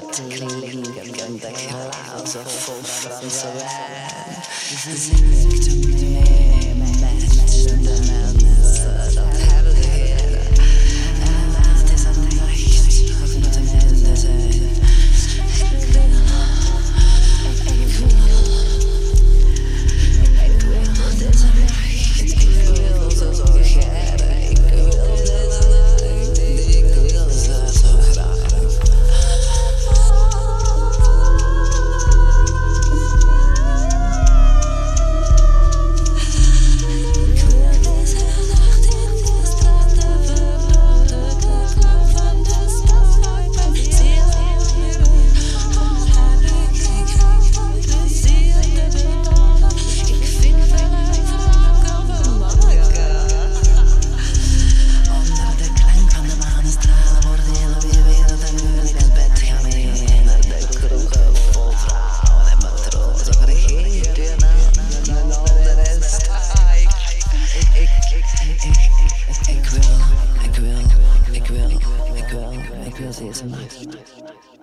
that cling and the clouds of full Is around. Zing to me, match feels he is nice.